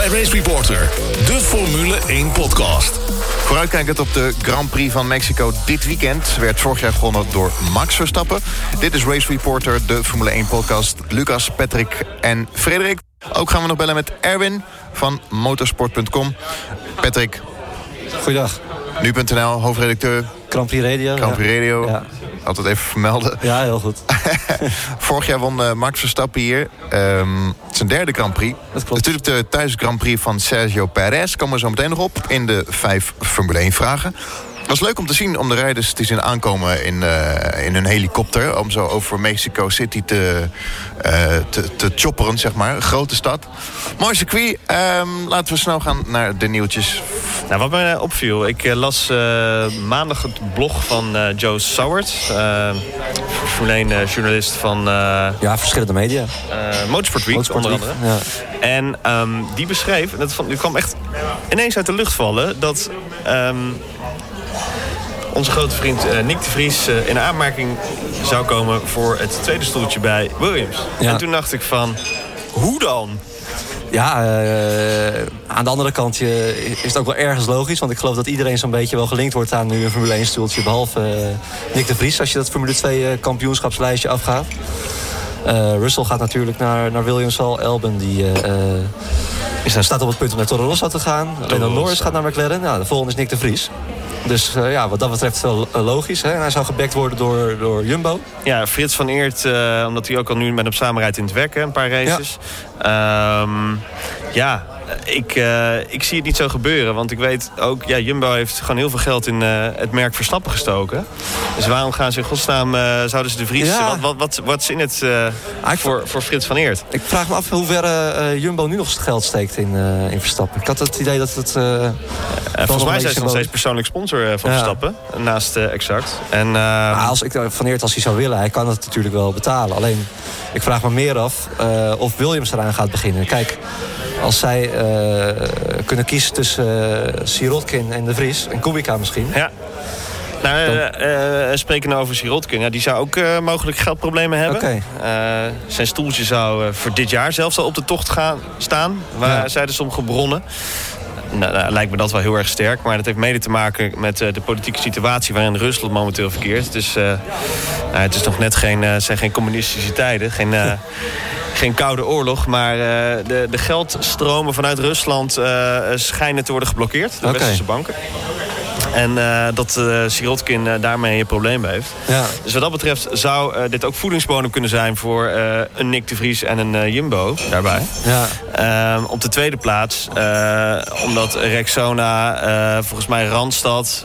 bij Race Reporter, de Formule 1 podcast. Vooruitkijkend op de Grand Prix van Mexico dit weekend... werd vorig jaar gewonnen door Max Verstappen. Dit is Race Reporter, de Formule 1 podcast. Lucas, Patrick en Frederik. Ook gaan we nog bellen met Erwin van motorsport.com. Patrick. Goeiedag. Nu.nl, hoofdredacteur. Grand Prix Radio. Grand Prix Radio. Ja. Altijd even vermelden. Ja, heel goed. Vorig jaar won uh, Max Verstappen hier. Um, zijn derde Grand Prix. Dat klopt. Natuurlijk de thuis Grand Prix van Sergio Perez. Komen we zo meteen nog op in de vijf Formule 1 vragen. Het was leuk om te zien om de rijders te zien aankomen in, uh, in hun helikopter. Om zo over Mexico City te, uh, te, te chopperen, zeg maar. Een grote stad. Mooi circuit. Um, laten we snel gaan naar de nieuwtjes. Nou, wat mij opviel, ik uh, las maandag het blog van Joe. Formule 1 journalist van... ja, verschillende media. Motorsport Week, Motorsport onder andere. Ja. En um, die beschreef, en dat vond, kwam echt ineens uit de lucht vallen... dat... Um, onze grote vriend uh, Nick de Vries uh, in aanmerking zou komen voor het tweede stoeltje bij Williams. Ja. En toen dacht ik van, hoe dan? Ja, uh, aan de andere kant is het ook wel ergens logisch. Want ik geloof dat iedereen zo'n beetje wel gelinkt wordt aan nu een Formule 1 stoeltje. Behalve Nick de Vries, als je dat Formule 2 kampioenschapslijstje afgaat. Russell gaat natuurlijk naar, naar Williams al. Elben die... Is staat op het punt om naar Toro Rosso te gaan. Lennon Norris gaat naar McLaren. Nou, de volgende is Nick de Vries. Dus uh, ja, wat dat betreft wel uh, logisch. Hè? En hij zou gebackt worden door, door Jumbo. Ja, Frits van Eert, uh, omdat hij ook al nu met hem samenrijdt in het werken. Een paar races. Ja, um, ja ik, ik zie het niet zo gebeuren. Want ik weet ook, ja, Jumbo heeft gewoon heel veel geld in het merk Verstappen gestoken. Dus waarom gaan ze in godsnaam, zouden ze de Vries... Ja. Wat, wat, wat, wat is in het voor, voor Frits van Eert? Ik vraag me af hoe ver Jumbo nu nog geld steekt in, in Verstappen. Ik had het idee dat het... volgens mij zijn ze nog steeds persoonlijk sponsor van Verstappen. Naast Exact. En, maar als ik van Eert als hij zou willen, hij kan het natuurlijk wel betalen. Alleen, ik vraag me meer af of Williams eraan gaat beginnen. Kijk, als zij uh, kunnen kiezen tussen uh, Sirotkin en De Vries... en Kubica misschien... Ja. Nou, uh, uh, spreken over Sirotkin. Ja, die zou ook uh, mogelijk geldproblemen hebben. Okay. zijn stoeltje zou voor dit jaar zelfs al op de tocht gaan staan. Waar ja. zeiden sommige bronnen. Nou, nou, lijkt me dat wel heel erg sterk. Maar dat heeft mede te maken met de politieke situatie waarin Rusland momenteel verkeert. Dus nou, het is nog net geen, zijn geen communistische tijden. Geen, geen koude oorlog. Maar de, de geldstromen vanuit Rusland schijnen te worden geblokkeerd. Door okay. westerse banken. En uh, dat uh, Sirotkin uh, daarmee een probleem heeft. Ja. Dus wat dat betreft zou dit ook voedingsbodem kunnen zijn... voor een Nick de Vries en een Jumbo daarbij. Ja. op de tweede plaats, omdat Rexona, volgens mij Randstad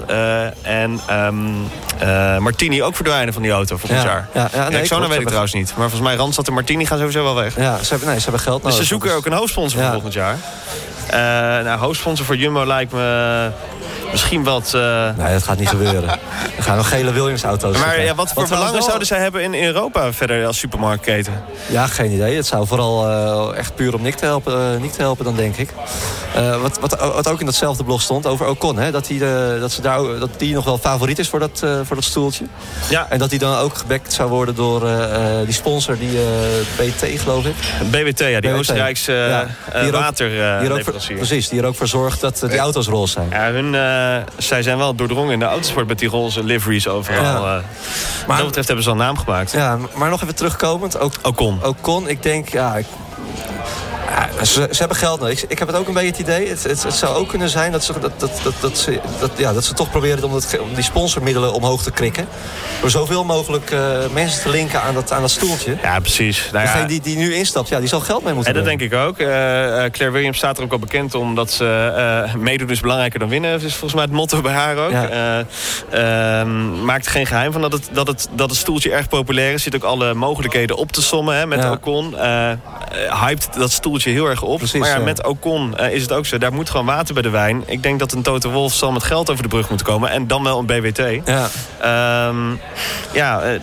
en um, Martini ook verdwijnen van die auto volgend ja. jaar. Ja, ja, nee, Rexona weet ik trouwens niet. Maar volgens mij Randstad en Martini gaan sowieso wel weg. Ja, ze hebben, nee, ze hebben geld nodig. Dus ze zoeken ook een hoofdsponsor voor volgend jaar. nou, hoofdsponsor voor Jumbo lijkt me misschien wat... Uh... Nee, dat gaat niet gebeuren. Er gaan nog gele Williams-auto's. Maar ja, wat voor belangen zouden zij hebben in Europa verder als supermarktketen? Ja, geen idee. Het zou vooral uh, echt puur om Nick te helpen, uh, Nick te helpen dan, denk ik. wat, wat, wat ook in datzelfde blog stond over Ocon. Hè, dat, hij de, dat, ze daar, dat die nog wel favoriet is voor dat, voor dat stoeltje. Ja. En dat hij dan ook gebackt zou worden door die sponsor, die BT geloof ik. BWT, ja, die BWT. Oostenrijkse ja. waterleverancier. Precies, die er ook voor zorgt dat die auto's roze zijn. Ja, hun zij zijn wel doordrongen in de autosport met die roze liveries overal. Ja. Uh, maar, wat dat betreft hebben ze al naam gemaakt. Ja, maar nog even terugkomend. Ook, Ocon. Ocon, ik denk, ja... Ik, ja, ze, ze, hebben geld nodig. Ik, ik, heb het ook een beetje het idee. Het, het, het zou ook kunnen zijn dat ze, dat, dat, dat, dat ze, dat, ja, dat ze toch proberen om, dat, om die sponsormiddelen omhoog te krikken. Door zoveel mogelijk uh, mensen te linken aan dat, aan dat stoeltje. Ja, precies. Nou, Degene ja, die, die nu instapt, ja, die zal geld mee moeten En dat denk ik ook. Uh, Claire Williams staat er ook al bekend om dat ze uh, meedoen is belangrijker dan winnen. Dat is volgens mij het motto bij haar ook. Ja. maakt er geen geheim van dat het, dat, het, dat het stoeltje erg populair is. Zitten ook alle mogelijkheden op te sommen hè, met Ja. Ocon. hypt dat stoeltje heel erg op. Precies, maar ja, met Ocon is het ook zo. Daar moet gewoon water bij de wijn. Ik denk dat een Toto Wolf zal met geld over de brug moeten komen. En dan wel een BWT. Ja. Um, ja, uh, nou,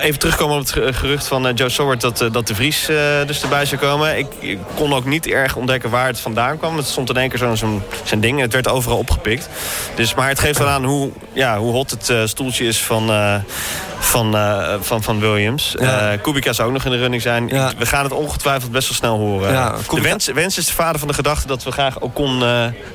even terugkomen op het gerucht van Joe Soward dat, dat de Vries dus erbij zou komen. Ik, ik, kon ook niet erg ontdekken waar het vandaan kwam. Het stond in één keer zo'n zo zijn ding. Het werd overal opgepikt. Dus, maar het geeft wel aan hoe, ja, hoe hot het stoeltje is van, van, uh, van, van Williams. Ja. Kubica zou ook nog in de running zijn. Ja. We gaan het ongetwijfeld best wel snel horen. Ja. De wens, wens, is de vader van de gedachte dat we graag Ocon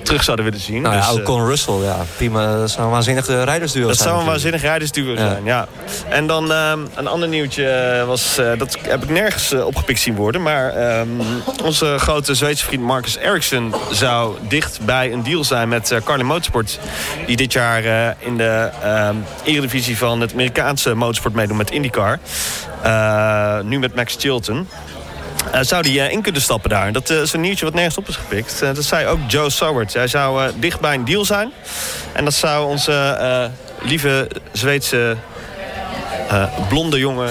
terug zouden willen zien. Nou dus, Russell, ja, prima. Dat zou een waanzinnige rijdersduo zijn. Dat zou een waanzinnig rijdersduo zijn, ja. En dan ehm, een ander nieuwtje was, dat heb ik nergens opgepikt zien worden. Maar um, onze grote Zweedse vriend Marcus Ericsson zou dicht bij een deal zijn met Carlin Motorsport. Die dit jaar in de um, eredivisie van het Amerikaanse motorsport meedoen met IndyCar. Uh, nu met Max Chilton. Uh, zou die uh, in kunnen stappen daar? Dat is een nieuwtje wat nergens op is gepikt. dat zei ook Joe Soward. Hij zou dicht bij een deal zijn. En dat zou onze lieve Zweedse blonde jongen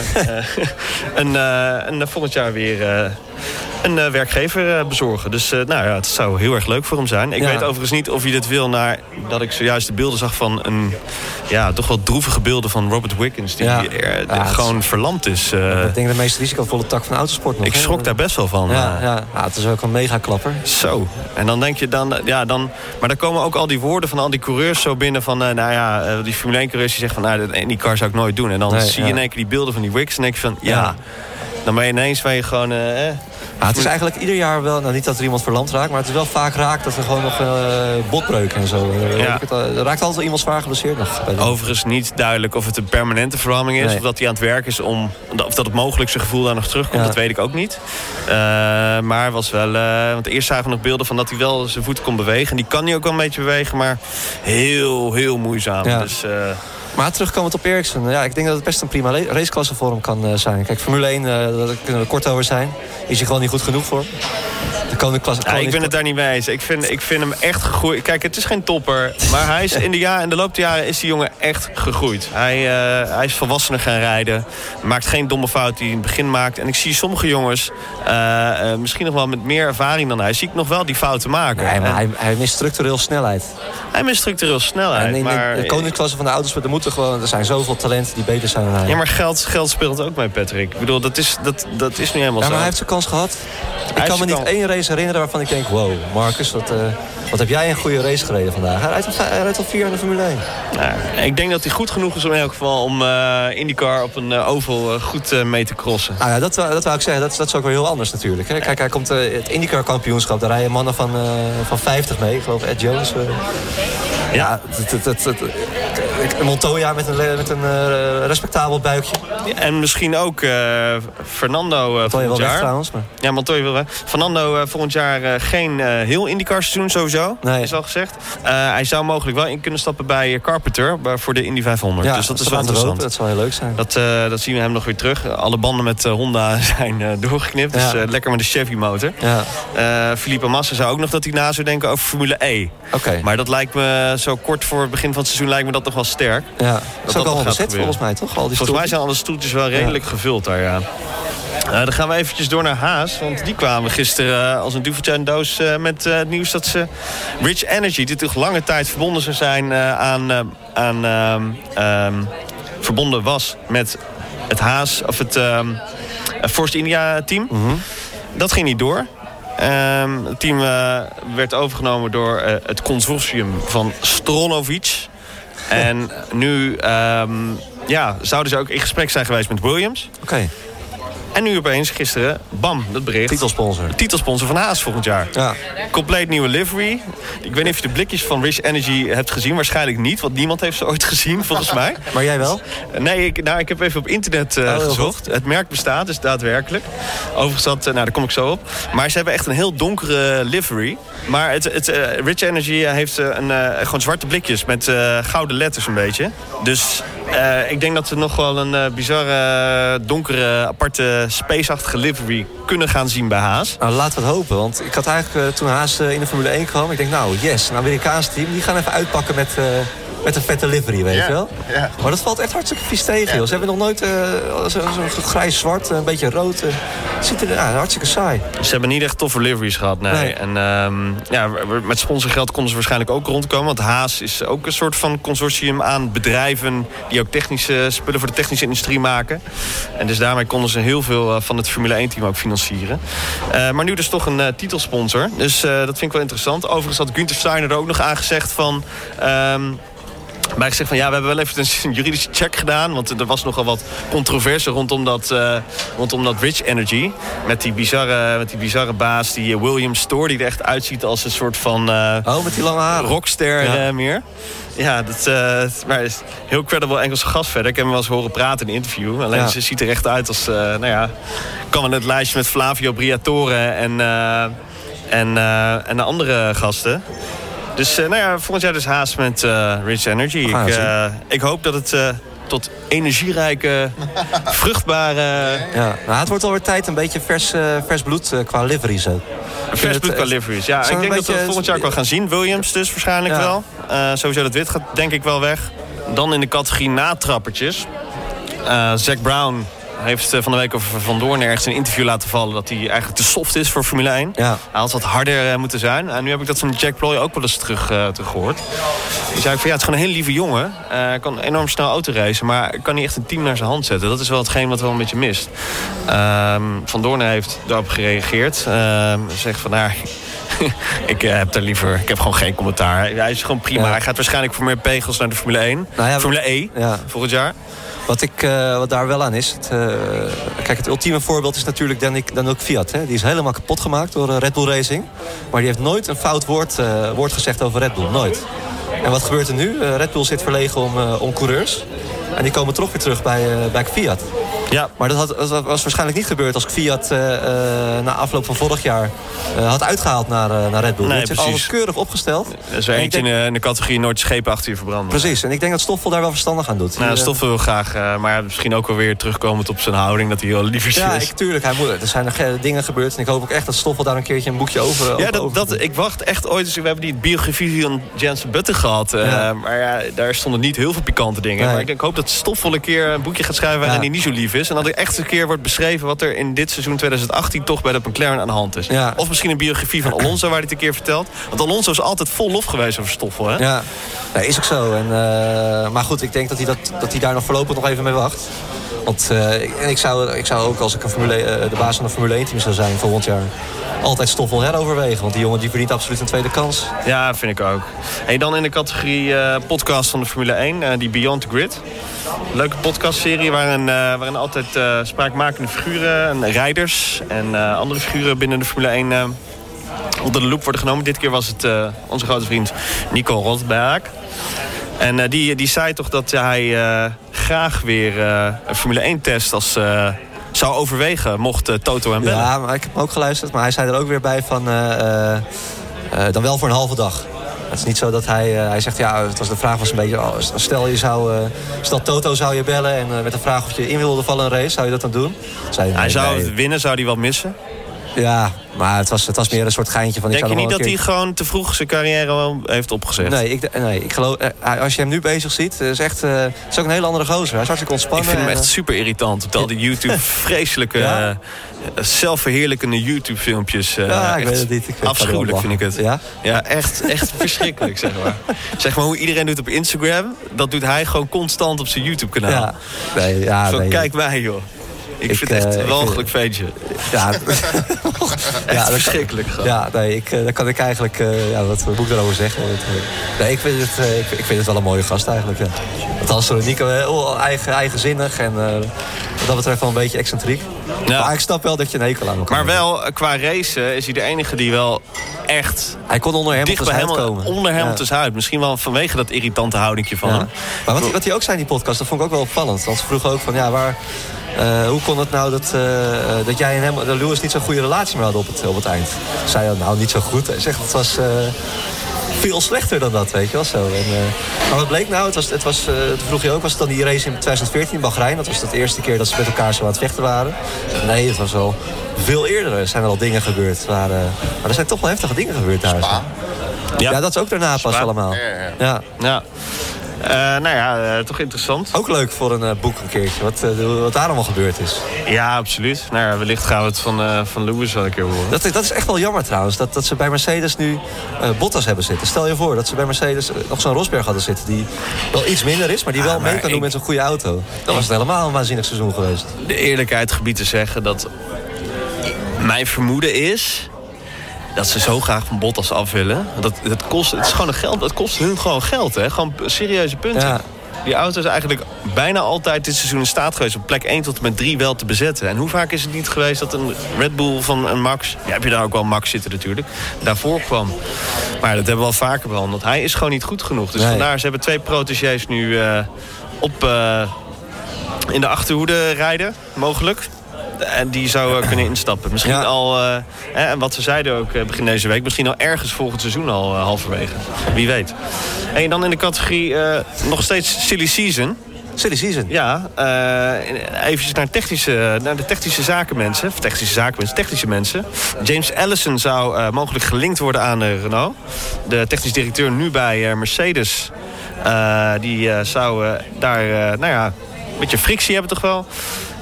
een, een, volgend jaar weer een uh, werkgever uh, bezorgen. Dus uh, nou ja, het zou heel erg leuk voor hem zijn. Ik weet overigens niet of hij dit wil naar dat ik zojuist de beelden zag van een ja, toch wel droevige beelden van Robert Wickens. Die, ja. gewoon verlamd is. ik denk de meest risicovolle tak van autosport nog. Ik schrok daar best wel van. Ja, ja. het is ook een mega klapper. Zo. En dan denk je dan, ja, dan. Maar dan komen ook al die woorden van al die coureurs zo binnen van, nou ja, die Formule 1 coureurs die zeggen van, nou, die car zou ik nooit doen. En dan nee, zie je in één keer die beelden van die Wickens en denk je van, ja. Dan ben je ineens waar je gewoon... Eh, ja, het is eigenlijk ieder jaar wel, nou niet dat er iemand verlamd raakt... maar het is wel vaak raakt dat er gewoon nog uh, botbreuken en zo. Eh, ja. Het, er raakt altijd iemand zwaar geblesseerd nog. Overigens niet duidelijk of het een permanente verlamming is... of dat hij aan het werk is om... of dat het mogelijk zijn gevoel daar nog terugkomt, dat weet ik ook niet. Uh, maar was wel... want eerst zagen we nog beelden van dat hij wel zijn voet kon bewegen. En die kan hij ook wel een beetje bewegen, maar heel, heel moeizaam. Dus... Maar terugkomend op Ericsson. Ja, ik denk dat het best een prima raceklasse voor hem kan uh, zijn. Kijk, Formule 1, uh, daar kunnen we kort over zijn. Is hij gewoon niet goed genoeg voor. De koninkklasse, ja, ik ben het daar niet mee eens. Ik vind, ik vind hem echt gegroeid. Kijk, het is geen topper. Maar hij is in, de jaren, in de loop der jaren is die jongen echt gegroeid. Hij, uh, hij is volwassener gaan rijden. Maakt geen domme fout die hij in het begin maakt. En ik zie sommige jongens, misschien nog wel met meer ervaring dan hij... zie ik nog wel die fouten maken. Nee, maar hij, hij mist structureel snelheid. Hij mist structureel snelheid. En in maar... de, de koningsklasse van de auto's, er moeten gewoon, er zijn zoveel talenten die beter zijn dan hij. Ja, maar geld, geld speelt ook mee, Patrick. Ik bedoel, dat is, dat, dat is nu helemaal ja, zo. maar hij heeft zijn kans gehad. Ik kan me niet één race herinneren waarvan ik denk... wow, Marcus, wat, uh, wat heb jij een goede race gereden vandaag. Hij rijdt al, hij rijdt al vier in de Formule 1. Ja, ik denk dat hij goed genoeg is om in elk geval... om uh, IndyCar op een uh, oval goed mee te crossen. Ah, ja, dat, dat wou ik zeggen. Dat, dat is ook weer heel anders natuurlijk. Hè. Kijk, hij komt het IndyCar kampioenschap. Daar rijden mannen van, van 50 mee. Ik geloof Ed Jones... Ja, het, het, Montoya met een, met een uh, respectabel buikje. en misschien ook uh, Fernando volgend jaar. trouwens. Maar... Ja, Montoya wil weg. Fernando volgend jaar geen heel IndyCar seizoen sowieso. Nee. Is al gezegd. hij zou mogelijk wel in kunnen stappen bij Carpenter voor de Indy 500. Ja, dus dat is wel interessant. Dat zou heel leuk zijn. Dat, dat zien we hem nog weer terug. Alle banden met Honda zijn doorgeknipt. Dus lekker met de Chevy motor. Ja. Felipe Massa zou ook nog dat hij na zou denken over Formule E. Oké. Maar dat lijkt me zo kort voor het begin van het seizoen lijkt me dat nog wel sterk. Ja, dat, dat is ook al gezet volgens mij, toch? Al die volgens mij zijn alle stoeltjes wel redelijk gevuld daar, ja. Uh, dan gaan we eventjes door naar Haas. Want die kwamen gisteren uh, als een duveltje doos uh, met het nieuws dat ze Rich Energy... die toch lange tijd verbonden zou zijn aan... aan um, verbonden was met het Haas... of het um, Force India team. -hmm. Dat ging niet door. Het team werd overgenomen door het consortium van Stronovic. En nu um, ja, zouden ze ook in gesprek zijn geweest met Williams. Oké. En nu opeens gisteren, bam, dat bericht. Titelsponsor. Titelsponsor van Haas volgend jaar. Ja. Compleet nieuwe livery. Ik weet niet of je de blikjes van Rich Energy hebt gezien. Waarschijnlijk niet, want niemand heeft ze ooit gezien, volgens mij. Maar jij wel? Nee, ik, nou, ik heb even op internet uh, oh, gezocht. Het merk bestaat, dus daadwerkelijk. Overigens, dat, nou, daar kom ik zo op. Maar ze hebben echt een heel donkere livery. Maar het, het, uh, Rich Energy heeft uh, een, gewoon zwarte blikjes met gouden letters een beetje. Dus ik denk dat we nog wel een bizarre, donkere, aparte spaceachtige livery kunnen gaan zien bij Haas. Nou, laten we het hopen. Want ik had eigenlijk toen Haas in de Formule 1 kwam... ik denk, nou, yes, een Amerikaans team... die gaan even uitpakken met, met een vette livery, weet je wel. ja. Maar dat valt echt hartstikke vies tegen, joh. Ze hebben nog nooit eh, zo'n zo grijs-zwart, een beetje rood. eh. Het ziet er hartstikke saai. Ze hebben niet echt toffe liveries gehad, nee. Nee. En ehm, ja, met sponsorgeld konden ze waarschijnlijk ook rondkomen. Want Haas is ook een soort van consortium aan bedrijven... die ook technische spullen voor de technische industrie maken. En dus daarmee konden ze heel veel eh, van het Formule 1-team ook financieren. Eh, maar nu dus toch een eh, titelsponsor. Dus eh, dat vind ik wel interessant. Overigens had Günther Steiner er ook nog aangezegd van... ehm, maar ik zeg van ja, we hebben wel even een juridische check gedaan. Want er was nogal wat controverse rondom dat, eh, rondom dat Rich Energy. Met die bizarre, met die bizarre baas, die eh, William Store, die er echt uitziet als een soort van eh, Oh, met die lange haren. rockster Ja. meer. Ja, dat, eh, maar is heel credible Engelse gast verder. Ik heb hem wel eens horen praten in een interview. Alleen Ja. ze ziet er echt uit als, eh, nou ja, kan in het lijstje met Flavio Briatore en, en, en de andere gasten. Dus eh, nou ja, volgend jaar dus haast met eh, Rich Energy. Ik, eh, ik hoop dat het tot energierijke, vruchtbare, Ja. Nou, het wordt alweer tijd een beetje vers, vers bloed qua liveries ook. vers bloed qua liveries. Ja, ik denk dat we het volgend jaar ook wel gaan zien. Williams dus waarschijnlijk Ja. wel. Sowieso dat wit gaat denk ik wel weg. Dan in de categorie natrappertjes. Zack Brown heeft eh, van de week over Van Doorn ergens een interview laten vallen... dat hij eigenlijk te soft is voor Formule 1. Ja. Hij had wat harder eh, moeten zijn. En nu heb ik dat van Jack Ploy ook wel eens terug, eh, terug gehoord. Die zei van ja, het is gewoon een hele lieve jongen. Hij kan enorm snel autoracen, maar kan niet echt een team naar zijn hand zetten. Dat is wel hetgeen wat wel een beetje mist. Ehm, van Doorn heeft daarop gereageerd. Ehm zegt van nou, ik eh, heb daar liever, ik heb gewoon geen commentaar. Hij is gewoon prima. Ja. Hij gaat waarschijnlijk voor meer pegels naar de Formule 1. Nou ja, Formule E Ja. volgend jaar. Wat, ik, eh, wat daar wel aan is. Het, eh, kijk, het ultieme voorbeeld is natuurlijk Danik- dan ook Fiat. Hè? Die is helemaal kapot gemaakt door Red Bull Racing. Maar die heeft nooit een fout woord, woord gezegd over Red Bull. Nooit. En wat gebeurt er nu? Red Bull zit verlegen om, om coureurs. En die komen toch weer terug bij, bij Fiat. Ja, Maar dat, had, dat was waarschijnlijk niet gebeurd als Fiat eh, eh, na afloop van vorig jaar eh, had uitgehaald naar, naar Red Bull. Nee, Die precies. alles keurig opgesteld. er is er En ik eentje in, de, in de categorie nooit schepen achter je verbranden. Precies, en ik denk dat Stoffel daar wel verstandig aan doet. Nou, Die, Stoffel wil graag, maar misschien ook wel weer terugkomend op zijn houding. Dat hij heel lief is. Ja, ik, tuurlijk. Hij moet, er zijn er ge- dingen gebeurd. En ik hoop ook echt dat Stoffel daar een keertje een boekje over... Ja, dat, dat, ik wacht echt ooit. Dus we hebben die biografie van Jensen Button gehad. eh, Ja. Maar ja, daar stonden niet heel veel pikante dingen. Nee. Maar ik, ik hoop dat Stoffel een keer een boekje gaat schrijven Ja. hij niet zo lief is. En dat er echt een keer wordt beschreven wat er in dit seizoen 2018 toch bij de McLaren aan de hand is. Ja. Of misschien een biografie van Alonso waar hij het een keer vertelt. Want Alonso is altijd vol lof geweest over Stoffel. Hè? Ja, ja is ook zo. En, eh, maar goed, ik denk dat hij, dat, dat hij daar nog voorlopig nog even mee wacht. Want eh, ik, zou, ik zou ook als ik een Formule, eh, de baas van een Formule 1 team zou zijn volgend jaar... altijd Stoffel heroverwegen. Want die jongen die verdient absoluut een tweede kans. Ja, vind ik ook. En dan in de categorie eh, podcast van de Formule 1, eh, die Beyond the Grid. Leuke podcastserie waarin, waarin altijd spraakmakende figuren en rijders en andere figuren binnen de Formule 1 eh, onder de loep worden genomen. Dit keer was het onze grote vriend Nico Rosberg. En die, die zei toch dat hij graag weer eh, een Formule 1 test als, eh, zou overwegen mocht Toto hem bellen. Ja, maar ik heb hem ook geluisterd. Maar hij zei er ook weer bij van... eh, dan wel voor een halve dag. Het is niet zo dat hij... hij zegt, ja, het was, de vraag was een beetje... oh, stel, je zou, stel Toto zou je bellen en met de vraag of je in wilde vallen een race... zou je dat dan doen? Zei Hij zou nee. het winnen, zou hij wel missen. Ja, maar het was, het was meer een soort geintje van... ik Denk je zou niet dat hij gewoon te vroeg zijn carrière heeft opgezet? Nee, ik, nee, ik geloof... eh, als je hem nu bezig ziet, is echt... eh, het is ook een hele andere gozer. Hij is hartstikke Ik ontspannen. vind hem echt eh, super irritant. Op al die YouTube vreselijke, Ja? zelfverheerlijkende YouTube filmpjes. Ja, ik weet het niet. Ik vind afschuwelijk wel vind ik het. Ja? Ja, echt, echt verschrikkelijk zeg maar. Zeg maar hoe iedereen doet op Instagram. Dat doet hij gewoon constant op zijn YouTube kanaal. Ja. Nee, ja, nee. kijk mij joh. Ik, Ik, vind het echt eh, een walgelijk. Ja, kan- verschrikkelijk. Ja, nee, ik, eh, daar kan ik eigenlijk... eh, ja, wat moet ik daarover zeggen? Nee, ik vind, het, ik, ik vind het wel een mooie gast eigenlijk, ja. Althans, Nico heel eigen, eigenzinnig en wat dat betreft wel een beetje excentriek. Ja. Maar ik snap wel dat je een hekel aan elkaar Maar wel, qua racen is hij de enige die wel echt Hij kon onder dicht Hamilton's bij Hamilton, komen. onder Ja. Hamilton's huid. Misschien wel vanwege dat irritante houdingje van Ja. hem. Maar wat, wat hij ook zei in die podcast, dat vond ik ook wel opvallend. Want ze vroegen ook van, ja, waar, eh, hoe kon het nou dat, eh, dat jij en hem, dat Lewis niet zo'n goede relatie meer hadden op het, op het eind? Zei, oh, nou, niet zo goed. Hij zegt, het was eh, veel slechter dan dat, weet je wel zo. En, eh, maar wat bleek nou? Het was, het was, eh, toen vroeg je ook, was het dan die race in 2014 in Bahrein? Dat was de eerste keer dat ze met elkaar zo aan het vechten waren. Nee, het was wel veel eerder. Er zijn wel dingen gebeurd. Eh, maar er zijn toch wel heftige dingen gebeurd daar. Ja, dat is ook daarna pas Spa. allemaal. Ja, ja. Uh, nou ja, toch interessant. Ook leuk voor een boek een keertje, wat, wat daar allemaal gebeurd is. Ja, absoluut. Nou ja, wellicht gaan we het van, van Lewis wel een keer horen. Dat, dat is echt wel jammer trouwens, dat, dat ze bij Mercedes nu Bottas hebben zitten. Stel je voor dat ze bij Mercedes nog zo'n Rosberg hadden zitten... die wel iets minder is, maar die wel mee kan doen met zo'n goede auto. Dan was het helemaal een waanzinnig seizoen geweest. De eerlijkheid gebied te zeggen dat... mijn vermoeden is dat ze zo graag van Bottas af willen. Dat, dat kost, het, is gewoon een geld, het kost hun gewoon geld. Hè? Gewoon serieuze punten. Ja. Die auto is eigenlijk bijna altijd dit seizoen in staat geweest... op plek 1 tot en met 3 wel te bezetten. En hoe vaak is het niet geweest dat een Red Bull van een Max... ja, heb je daar ook wel Max zitten natuurlijk, daarvoor kwam. Maar dat hebben we al vaker behandeld. Hij is gewoon niet goed genoeg. Dus vandaar, ze hebben twee protégés nu uh, op... Uh, in de achterhoede rijden, mogelijk. En die zou uh, kunnen instappen. Misschien al, uh, en wat ze zeiden ook uh, begin deze week... misschien al ergens volgend seizoen al halverwege. Wie weet. En dan in de categorie nog steeds silly season... Silly season? Ja, uh, even naar, technische, naar de technische zakenmensen. Of technische zakenmensen, technische mensen. James Allison zou uh, mogelijk gelinkt worden aan uh, Renault. De technisch directeur nu bij Mercedes. die zou daar, nou ja, een beetje frictie hebben toch wel.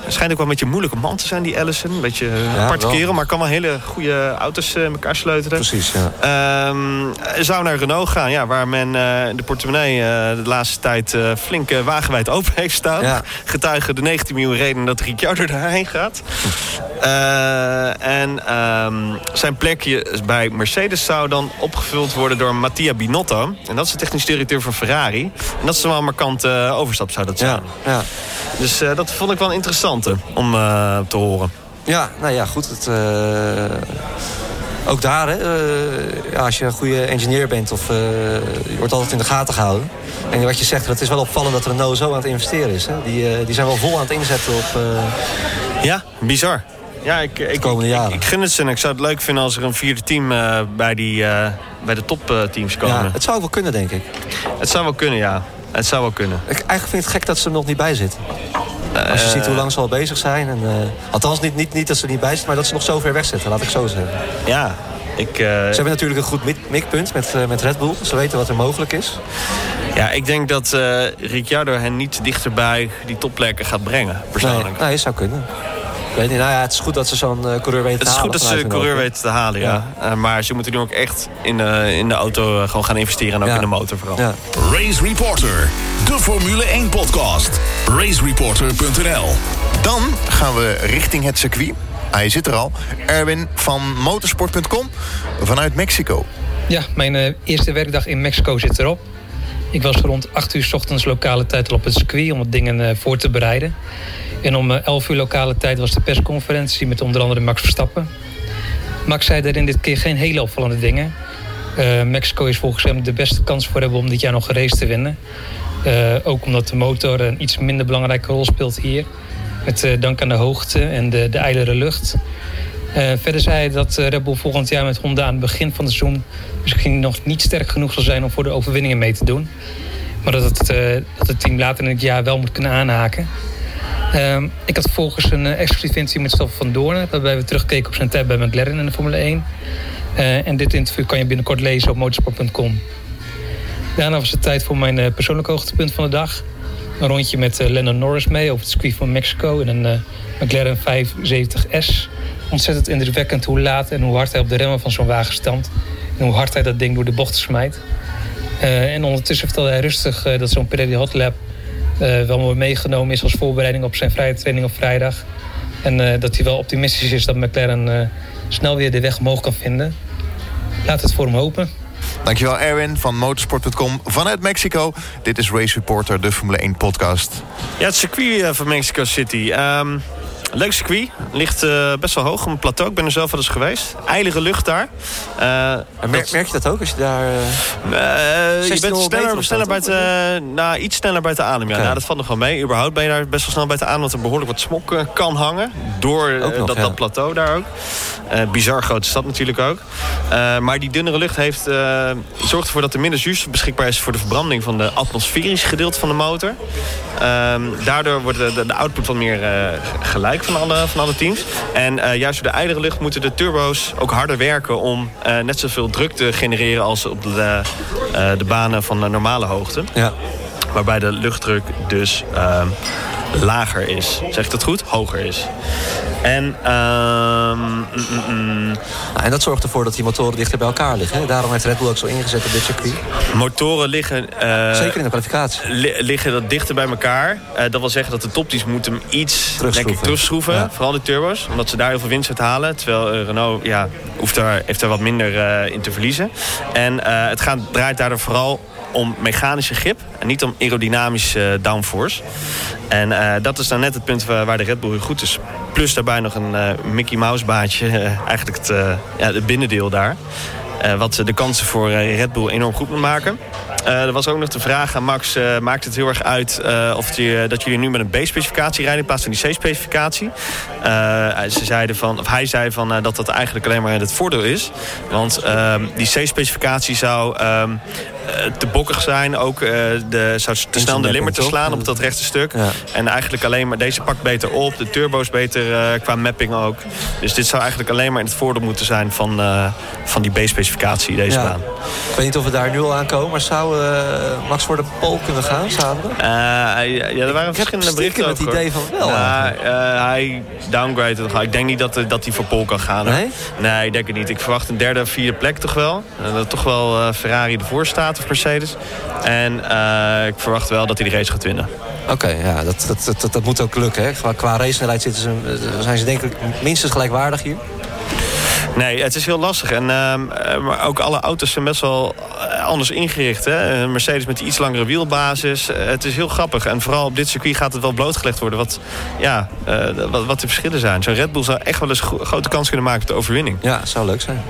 Schijnt ook wel een beetje een moeilijke man te zijn, die Allison. Een beetje een aparte kerel, maar kan wel hele goede auto's uh, elkaar sleutelen. Precies, ja. Um, zou naar Renault gaan, ja, waar men uh, de portemonnee de laatste tijd flink wagenwijd open heeft staan. Ja. Getuigen de 19 miljoen redenen dat Ricciardo daarheen gaat. en um, zijn plekje bij Mercedes zou dan opgevuld worden door Mattia Binotto. En dat is de technisch directeur van Ferrari. En dat is wel een markante overstap zou dat zijn. Ja, ja. Dus dat vond ik wel interessant om uh, te horen. Ja, nou ja, goed. Het, uh, ook daar, hè, uh, ja, als je een goede engineer bent... of je wordt altijd in de gaten gehouden. En wat je zegt, het is wel opvallend dat Renault zo aan het investeren is. Hè? Die, die zijn wel vol aan het inzetten op... Ja, bizar. Ja, ik, ik, komende jaren. Ik, ik, gun het ze en ik zou het leuk vinden als er een vierde team bij, die, bij de topteams komen. Ja, het zou ook wel kunnen, denk ik. Het zou wel kunnen, ja. Het zou wel kunnen. Ik eigenlijk vind het gek dat ze er nog niet bij zitten. Als je ziet hoe lang ze al bezig zijn. En, uh, althans, niet, niet, niet dat ze niet bij zitten, maar dat ze nog zo ver weg zitten. Laat ik zo zeggen. Ja, ik, uh... Ze hebben natuurlijk een goed mikpunt met, uh, met Red Bull. Ze weten wat er mogelijk is. Ja, ik denk dat uh, Ricciardo hen niet dichterbij die topplekken gaat brengen, persoonlijk. Nee, nee zou kunnen. Weet niet, nou ja, het is goed dat ze zo'n uh, coureur weten te halen. Het is goed dat ze een coureur weten te halen, ja. ja. Uh, maar ze moeten nu ook echt in de, in de auto gewoon gaan investeren. En ook ja. in de motor vooral. Ja. Race Reporter, de Formule 1 podcast. RaceReporter.nl Dan gaan we richting het circuit. Hij zit er al. Erwin van motorsport.com vanuit Mexico. Ja, mijn uh, eerste werkdag in Mexico zit erop. Ik was rond 8 uur s ochtends lokale tijd al op het circuit om wat dingen uh, voor te bereiden. En om 11 uur lokale tijd was de persconferentie met onder andere Max Verstappen. Max zei daarin dit keer geen hele opvallende dingen. Uh, Mexico is volgens hem de beste kans voor hebben om dit jaar nog een race te winnen. Uh, ook omdat de motor een iets minder belangrijke rol speelt hier. Met dank aan de hoogte en de, de ijlere lucht. verder zei hij dat Red Bull volgend jaar met Honda aan het begin van het seizoen... misschien nog niet sterk genoeg zal zijn om voor de overwinningen mee te doen. Maar dat het, dat het team later in het jaar wel moet kunnen aanhaken. Ehm, ik had vervolgens een uh, exclusief interview met Stoffel van Doornen... waarbij we terugkeken op zijn tijd bij McLaren in de Formule 1. Uh, en dit interview kan je binnenkort lezen op motorsport.com. Daarna was het tijd voor mijn uh, persoonlijke hoogtepunt van de dag. Een rondje met Lennon Norris mee over het circuit van Mexico... in een McLaren 570S. Ontzettend indrukwekkend hoe laat en hoe hard hij op de remmen van zo'n wagen stand. En hoe hard hij dat ding door de bochten smijt. en ondertussen vertelde hij rustig dat zo'n Pirelli Hot Lap uh, wel meegenomen is als voorbereiding op zijn vrije training op vrijdag. En uh, dat hij wel optimistisch is dat McLaren uh, snel weer de weg omhoog kan vinden. Laat het voor hem hopen. Dankjewel Erwin van motorsport.com vanuit Mexico. Dit is Race Reporter, de Formule 1 podcast. Ja, het circuit van Mexico City. Um, Leuk circuit. Ligt uh, best wel hoog op een plateau. Ik ben er zelf wel eens geweest. Eilige lucht daar. Uh, merk, merk, je dat ook als je daar... Uh, je bent sneller, sneller bij nou, iets sneller bij te adem. Ja. Nou, dat valt nog wel mee. Überhaupt ben je daar best wel snel bij te adem. Want er behoorlijk wat smok kan hangen. Door nog, dat, ja. dat plateau daar ook. bizar grote stad natuurlijk ook. maar die dunnere lucht heeft, zorgt ervoor dat er minder zuurstof beschikbaar is... voor de verbranding van de atmosferische gedeelte van de motor. Ehm, daardoor wordt de, de, de output wat meer gelijk van alle, van alle teams. En uh, juist door de ijlere lucht moeten de turbo's ook harder werken... om uh, net zoveel druk te genereren als op de, uh, de banen van normale hoogte. Ja. waarbij de luchtdruk dus ehm, lager is. Zeg ik dat goed? Hoger is. En, ehm, mm, mm, mm. Nou, en dat zorgt ervoor dat die motoren dichter bij elkaar liggen. Hè? Daarom heeft Red Bull ook zo ingezet op dit circuit. motoren liggen, eh, Zeker in de kwalificatie. li- liggen dat dichter bij elkaar. Eh, dat wil zeggen dat de topteams moeten hem iets Terugschroeven. denk ik, terugschroeven. Ja. Vooral de turbo's, omdat ze daar heel veel winst uit halen. Terwijl eh, Renault ja, hoeft daar, heeft daar wat minder in te verliezen. En het gaat, draait daardoor vooral om mechanische grip en niet om aerodynamische eh, downforce. En eh, dat is dan net het punt waar, de Red Bull goed is. Plus daarbij nog een eh, Mickey Mouse baantje, eh, eigenlijk het, ja, het binnendeel daar. Wat de kansen voor Red Bull enorm goed moet maken. Er was ook nog de vraag aan Max, maakt het heel erg uit of dat jullie nu met een B-specificatie rijden in plaats van die C-specificatie? Ze zeiden van, of hij zei van, dat dat eigenlijk alleen maar het voordeel is. Want ehm, die C-specificatie zou ehm, eh, te bokkig zijn, ook eh, de, zou te snel de limmer te slaan op dat rechte stuk. Ja. En eigenlijk alleen maar, deze pakt beter op, de turbo's beter eh, qua mapping ook. Dus dit zou eigenlijk alleen maar in het voordeel moeten zijn van, eh, van die B-specificatie, deze Ja. baan. Ik weet niet of we daar nu al aankomen, maar zou eh, Max voor de pole kunnen gaan zaterdag? Eh, ja, er waren Ik verschillende berichten het over. idee van wel Nou, eh, hij downgraded nog. Ik denk niet dat, eh, dat hij voor Pol kan gaan. Nee? Nee, ik denk het niet. Ik verwacht een derde of vierde plek toch wel. Eh, dat toch wel eh, Ferrari ervoor staat of Mercedes. En eh, ik verwacht wel dat hij de race gaat winnen. Oké, ja, dat, dat, dat, dat, moet ook lukken. Hè? Qua, qua zitten ze, zijn ze denk ik minstens gelijkwaardig hier. Nee, het is heel lastig. En, ehm, eh, maar ook alle auto's zijn best wel anders ingericht. Hè? Een Mercedes met die iets langere wielbasis. Eh, het is heel grappig. En vooral op dit circuit gaat het wel blootgelegd worden... wat, ja, eh, wat, wat de verschillen zijn. Zo'n Red Bull zou echt wel eens grote kans kunnen maken op de overwinning. Ja, zou leuk zijn.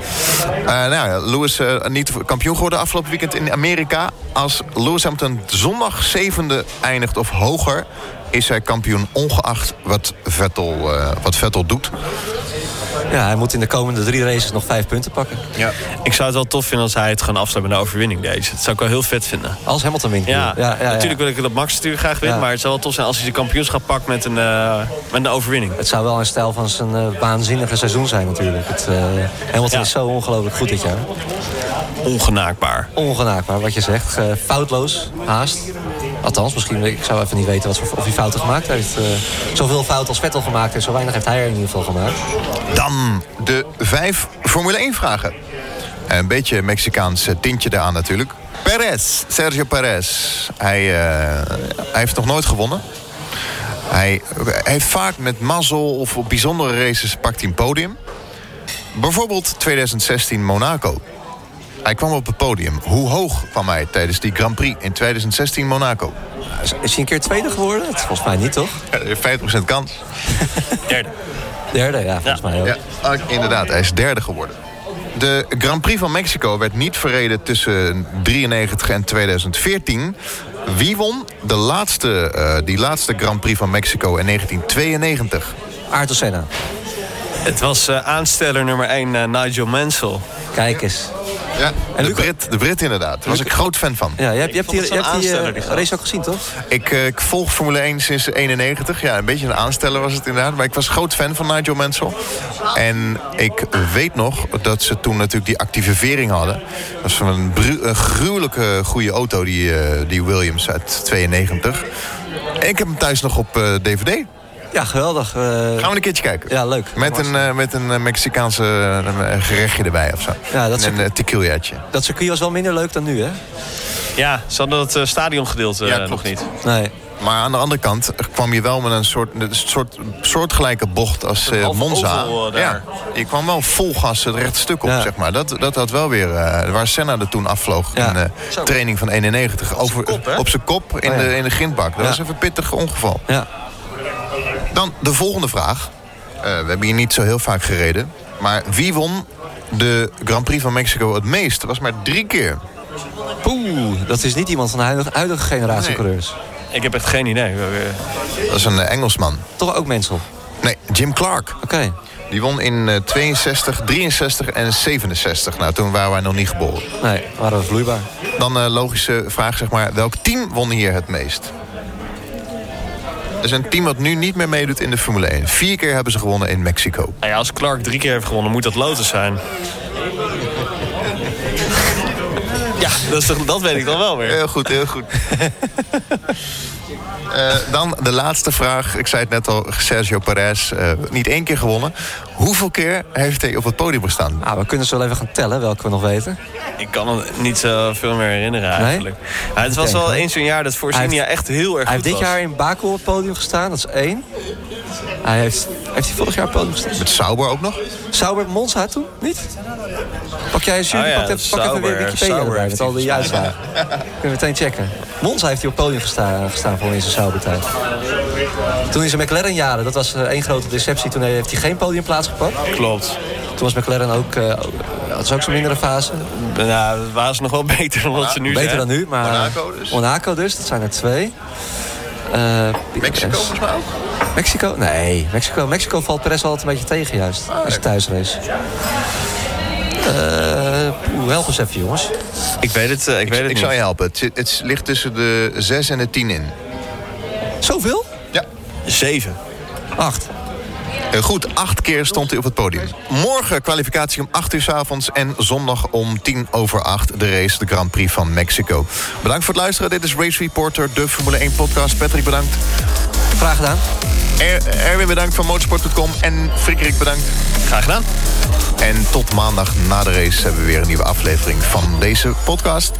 Eh, nou ja, Lewis eh, niet kampioen geworden afgelopen weekend in Amerika. Als Lewis Hamilton zondag zevende eindigt of hoger... is hij kampioen ongeacht wat Vettel, eh, wat Vettel doet. Ja, hij moet in de komende drie races nog vijf punten pakken. Ja. Ik zou het wel tof vinden als hij het gewoon afsluit met een overwinning deze. Dat zou ik wel heel vet vinden. Als Hamilton wint. Ja, ja, ja, ja. natuurlijk wil ik dat Max natuurlijk graag wint. Maar het zou wel tof zijn als hij de kampioenschap pakt met een, eh, met een overwinning. Het zou wel een stijl van zijn eh, waanzinnige seizoen zijn natuurlijk. Het, eh, Hamilton is zo ongelooflijk goed dit jaar. Ongenaakbaar. Ongenaakbaar wat je zegt. Foutloos, haast. Althans, misschien, ik zou even niet weten wat of hij fouten gemaakt heeft. Eh, zoveel fouten als Vettel gemaakt heeft, zo weinig heeft hij er in ieder geval gemaakt. Dan de vijf Formule 1 vragen. Een beetje Mexicaans eh, tintje daaraan natuurlijk. Perez, Sergio Perez. Hij, eh, hij heeft nog nooit gewonnen. Hij, heeft vaak met mazzel of bijzondere races pakt hij een podium. Bijvoorbeeld 2016 Monaco. Hij kwam op het podium. Hoe hoog kwam hij tijdens die Grand Prix in 2016 Monaco? Is, is hij een keer tweede geworden? Dat is volgens mij niet, toch? Ja, 50% kans. Derde. Derde, ja, volgens mij ook. Ja, ah, inderdaad, hij is derde geworden. De Grand Prix van Mexico werd niet verreden tussen 93 en 2014. Wie won de laatste, eh, die laatste Grand Prix van Mexico in 1992? Ayrton Senna. Het was eh, aansteller nummer 1 Nigel Mansell. Kijk eens. Ja, de Luca- Brit, de Brit inderdaad. Daar was ik groot fan van. Ja, je hebt, je hebt vond die, het je hebt zo'n die eh, die race ook gezien, toch? Ik, eh, ik volg Formule 1 sinds 91. Ja, een beetje een aansteller was het inderdaad. Maar ik was groot fan van Nigel Mansell. En ik weet nog dat ze toen natuurlijk die activering hadden. Dat was van een, gruwelijke goede auto, die, eh, die Williams uit 92. En ik heb hem thuis nog op eh, DVD. Ja, geweldig. Eh, Gaan we een keertje kijken. Ja, leuk. Met een, eh, met een eh, Mexicaanse gerechtje erbij of zo. Ja, dat is en een uh, tequilaatje. Dat circuit was wel minder leuk dan nu, hè? Ja, ze hadden het stadiongedeelte Ja, nog niet. Nee. Maar aan de andere kant kwam je wel met een soort, een soort soortgelijke bocht als eh, Monza. oval, ja, je kwam wel vol gas het rechte stuk op, Ja. zeg maar. Dat, dat had wel weer, eh, waar Senna er toen afvloog Ja. in de Zo. training van 91. Over, kop, hè? op zijn kop in, Oh, ja. de, in de grindbak. Dat Ja. was even een pittig ongeval. Ja. Dan de volgende vraag. Eh, we hebben hier niet zo heel vaak gereden. Maar wie won de Grand Prix van Mexico het meest? Dat was maar drie keer. Poeh, dat is niet iemand van de huidige, huidige generatie Nee. coureurs. Ik heb echt geen idee. Eh, Dat is een eh, Engelsman. Toch ook Mensel. Nee, Jim Clark. Oké. Die won in eh, 62, 63 en 67. Nou, toen waren wij nog niet geboren. Nee, waren we vloeibaar. Dan een logische vraag, zeg maar. Welk team won hier het meest? Er is een team wat nu niet meer meedoet in de Formule 1. Vier keer hebben ze gewonnen in Mexico. Nou ja, als Clark drie keer heeft gewonnen, moet dat Lotus zijn. Ja, dat, is toch, dat weet ik dan wel weer. Heel goed, heel goed. Eh, dan de laatste vraag. Ik zei het net al, Sergio Perez. eh, niet één keer gewonnen. Hoeveel keer heeft hij op het podium gestaan? Nou, we kunnen zo wel even gaan tellen welke we nog weten. Ik kan me niet zo veel meer herinneren eigenlijk. Ja, het was wel eens zo'n jaar dat Hij heeft- echt heel erg Hij goed heeft dit was. jaar in Baku op het podium gestaan, dat is één. Hij heeft, heeft hij vorig jaar op het podium gestaan? Met Sauber ook nog? Sauber Monza toen? Niet? Pak jij eens jullie, Oh ja, pak, even, pak even weer Wikipedia Sauber erbij heeft met al hij die uitslagen. Kunnen we meteen checken. Monza heeft hij op het podium gestaan, gestaan voor in zijn Sauber-tijd. Toen in zijn McLaren-jaren, dat was eh, één grote deceptie. Toen heeft hij geen podiumplaats gepakt. Klopt. Toen was McLaren ook, eh, ook- had ze ook zo'n mindere fase. Nou, dat waren ze nog wel beter dan wat ze nu Beter zijn. dan nu, maar... Monaco dus. Monaco dus, dat zijn er twee. Eh, Mexico volgens mij ook? Mexico? Nee, Mexico, Mexico valt Perez altijd een beetje tegen juist. Ah, Dat is een thuisrace. Eh, Oeh, help eens even jongens. Ik weet het, eh, ik weet het Ik niet. zou je helpen. Het, zit- het ligt tussen de 6 en de 10 in. Zoveel? Ja. Zeven. Acht. Eh, Goed, acht keer stond hij op het podium. Morgen kwalificatie om 8 uur s avonds en zondag om 10 over 8 de race, de Grand Prix van Mexico. Bedankt voor het luisteren. Dit is Race Reporter, de Formule 1 podcast. Patrick bedankt. Graag gedaan. Er Erwin bedankt van motorsport.com en Frederik bedankt. Graag gedaan. En tot maandag na de race hebben we weer een nieuwe aflevering van deze podcast.